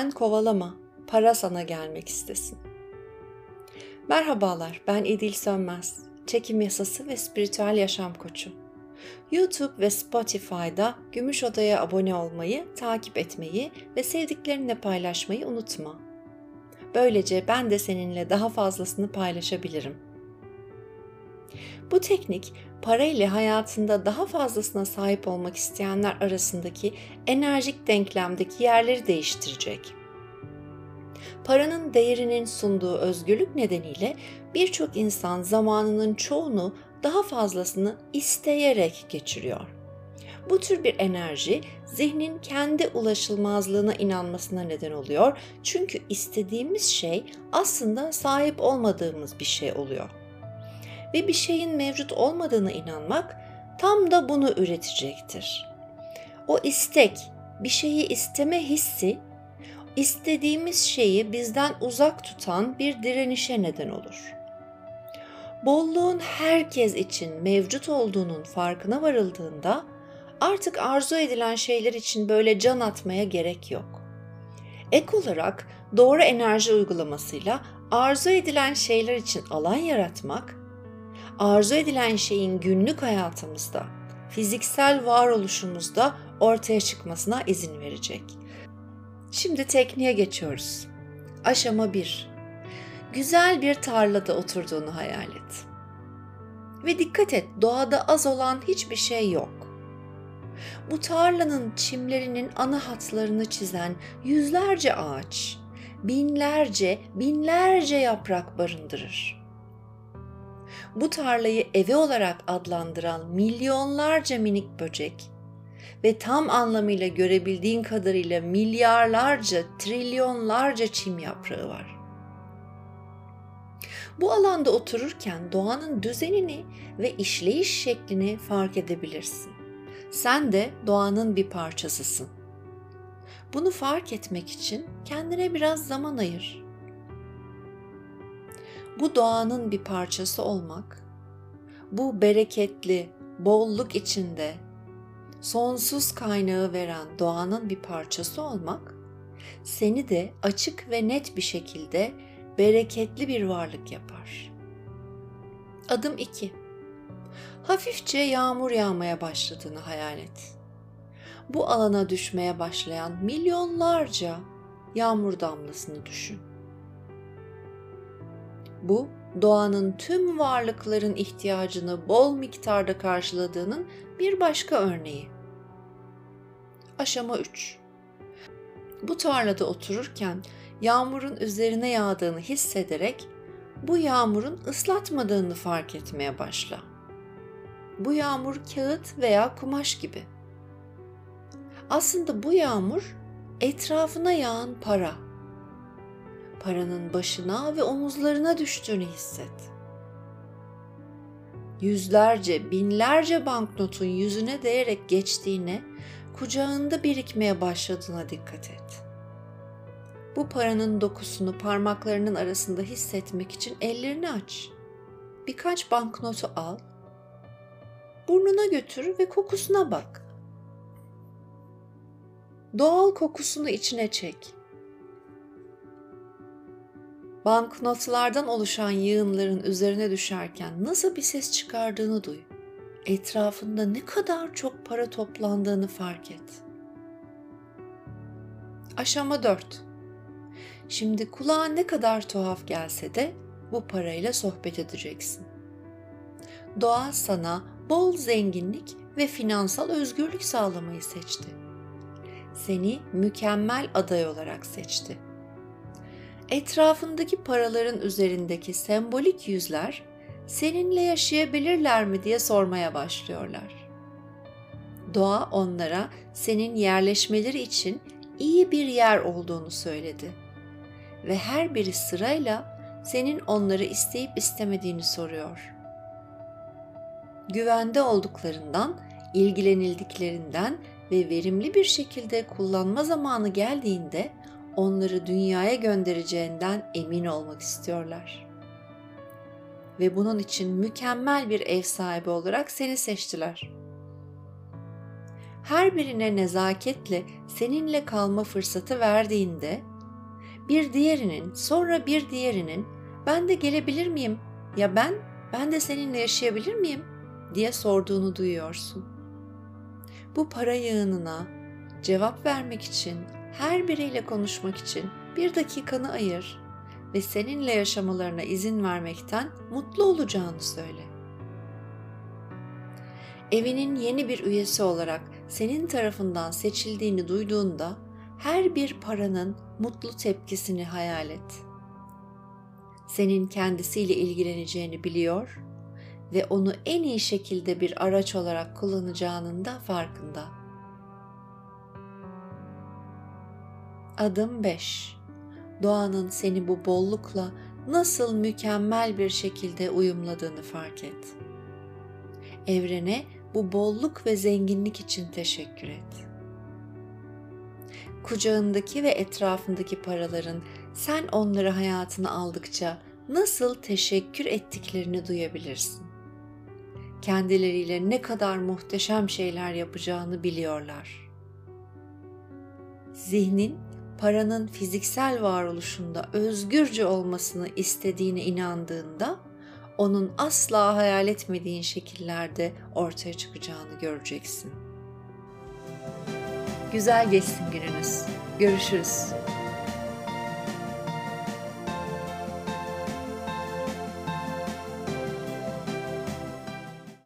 Sen kovalama, para sana gelmek istesin. Merhabalar, ben İdil Sönmez. Çekim yasası ve spiritüel yaşam koçu. YouTube ve Spotify'da Gümüş Oda'ya abone olmayı, takip etmeyi ve sevdiklerinle paylaşmayı unutma. Böylece ben de seninle daha fazlasını paylaşabilirim. Bu teknik parayla hayatında daha fazlasına sahip olmak isteyenler arasındaki enerjik denklemdeki yerleri değiştirecek. Paranın değerinin sunduğu özgürlük nedeniyle birçok insan zamanının çoğunu daha fazlasını isteyerek geçiriyor. Bu tür bir enerji zihnin kendi ulaşılmazlığına inanmasına neden oluyor. Çünkü istediğimiz şey aslında sahip olmadığımız bir şey oluyor. Ve bir şeyin mevcut olmadığına inanmak tam da bunu üretecektir. O istek, bir şeyi isteme hissi istediğimiz şeyi bizden uzak tutan bir direnişe neden olur. Bolluğun herkes için mevcut olduğunun farkına varıldığında artık arzu edilen şeyler için böyle can atmaya gerek yok. Ek olarak doğru enerji uygulamasıyla arzu edilen şeyler için alan yaratmak, arzu edilen şeyin günlük hayatımızda, fiziksel varoluşumuzda ortaya çıkmasına izin verecek. Şimdi tekniğe geçiyoruz. Aşama 1. Güzel bir tarlada oturduğunu hayal et. Ve dikkat et, doğada az olan hiçbir şey yok. Bu tarlanın çimlerinin ana hatlarını çizen yüzlerce ağaç, binlerce, binlerce yaprak barındırır. Bu tarlayı evi olarak adlandıran milyonlarca minik böcek, ve tam anlamıyla görebildiğin kadarıyla milyarlarca, trilyonlarca çim yaprağı var. Bu alanda otururken doğanın düzenini ve işleyiş şeklini fark edebilirsin. Sen de doğanın bir parçasısın. Bunu fark etmek için kendine biraz zaman ayır. Bu doğanın bir parçası olmak, bu bereketli, bolluk içinde sonsuz kaynağı veren doğanın bir parçası olmak, seni de açık ve net bir şekilde bereketli bir varlık yapar. Adım 2. Hafifçe yağmur yağmaya başladığını hayal et. Bu alana düşmeye başlayan milyonlarca yağmur damlasını düşün. Bu doğanın tüm varlıkların ihtiyacını bol miktarda karşıladığının bir başka örneği. Aşama 3. Bu tarlada otururken yağmurun üzerine yağdığını hissederek bu yağmurun ıslatmadığını fark etmeye başla. Bu yağmur kağıt veya kumaş gibi. Aslında bu yağmur etrafına yağan para paranın başına ve omuzlarına düştüğünü hisset. Yüzlerce, binlerce banknotun yüzüne değerek geçtiğine, kucağında birikmeye başladığına dikkat et. Bu paranın dokusunu parmaklarının arasında hissetmek için ellerini aç. Birkaç banknotu al. Burnuna götür ve kokusuna bak. Doğal kokusunu içine çek banknotlardan oluşan yığınların üzerine düşerken nasıl bir ses çıkardığını duy. Etrafında ne kadar çok para toplandığını fark et. Aşama 4. Şimdi kulağa ne kadar tuhaf gelse de bu parayla sohbet edeceksin. Doğa sana bol zenginlik ve finansal özgürlük sağlamayı seçti. Seni mükemmel aday olarak seçti etrafındaki paraların üzerindeki sembolik yüzler seninle yaşayabilirler mi diye sormaya başlıyorlar. Doğa onlara senin yerleşmeleri için iyi bir yer olduğunu söyledi ve her biri sırayla senin onları isteyip istemediğini soruyor. Güvende olduklarından, ilgilenildiklerinden ve verimli bir şekilde kullanma zamanı geldiğinde onları dünyaya göndereceğinden emin olmak istiyorlar. Ve bunun için mükemmel bir ev sahibi olarak seni seçtiler. Her birine nezaketle seninle kalma fırsatı verdiğinde bir diğerinin, sonra bir diğerinin ben de gelebilir miyim? Ya ben, ben de seninle yaşayabilir miyim? diye sorduğunu duyuyorsun. Bu para yığınına cevap vermek için, her biriyle konuşmak için bir dakikanı ayır ve seninle yaşamalarına izin vermekten mutlu olacağını söyle. Evinin yeni bir üyesi olarak senin tarafından seçildiğini duyduğunda her bir paranın mutlu tepkisini hayal et. Senin kendisiyle ilgileneceğini biliyor ve onu en iyi şekilde bir araç olarak kullanacağının da farkında. Adım 5. Doğanın seni bu bollukla nasıl mükemmel bir şekilde uyumladığını fark et. Evrene bu bolluk ve zenginlik için teşekkür et. Kucağındaki ve etrafındaki paraların sen onları hayatına aldıkça nasıl teşekkür ettiklerini duyabilirsin. Kendileriyle ne kadar muhteşem şeyler yapacağını biliyorlar. Zihnin paranın fiziksel varoluşunda özgürce olmasını istediğine inandığında onun asla hayal etmediğin şekillerde ortaya çıkacağını göreceksin. Güzel geçsin gününüz. Görüşürüz.